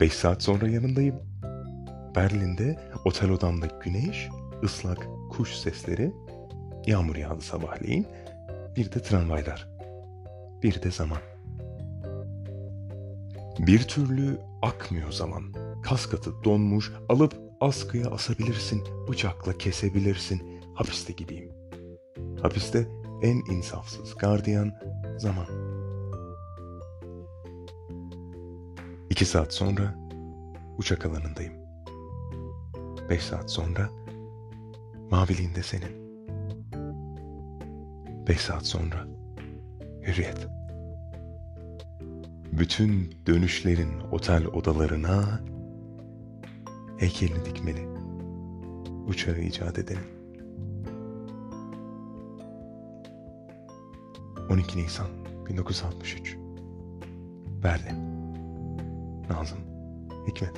Beş saat sonra yanındayım. Berlin'de otel odamda güneş, ıslak kuş sesleri, yağmur yağdı sabahleyin, bir de tramvaylar, bir de zaman. Bir türlü akmıyor zaman. Kas katı donmuş, alıp askıya asabilirsin, bıçakla kesebilirsin. Hapiste gibiyim. Hapiste en insafsız gardiyan zaman. İki saat sonra uçak alanındayım. Beş saat sonra maviliğinde senin. Beş saat sonra hürriyet. Bütün dönüşlerin otel odalarına heykelini dikmeli. Uçağı icat edenin. 12 Nisan 1963 Berlin Nazım Hikmet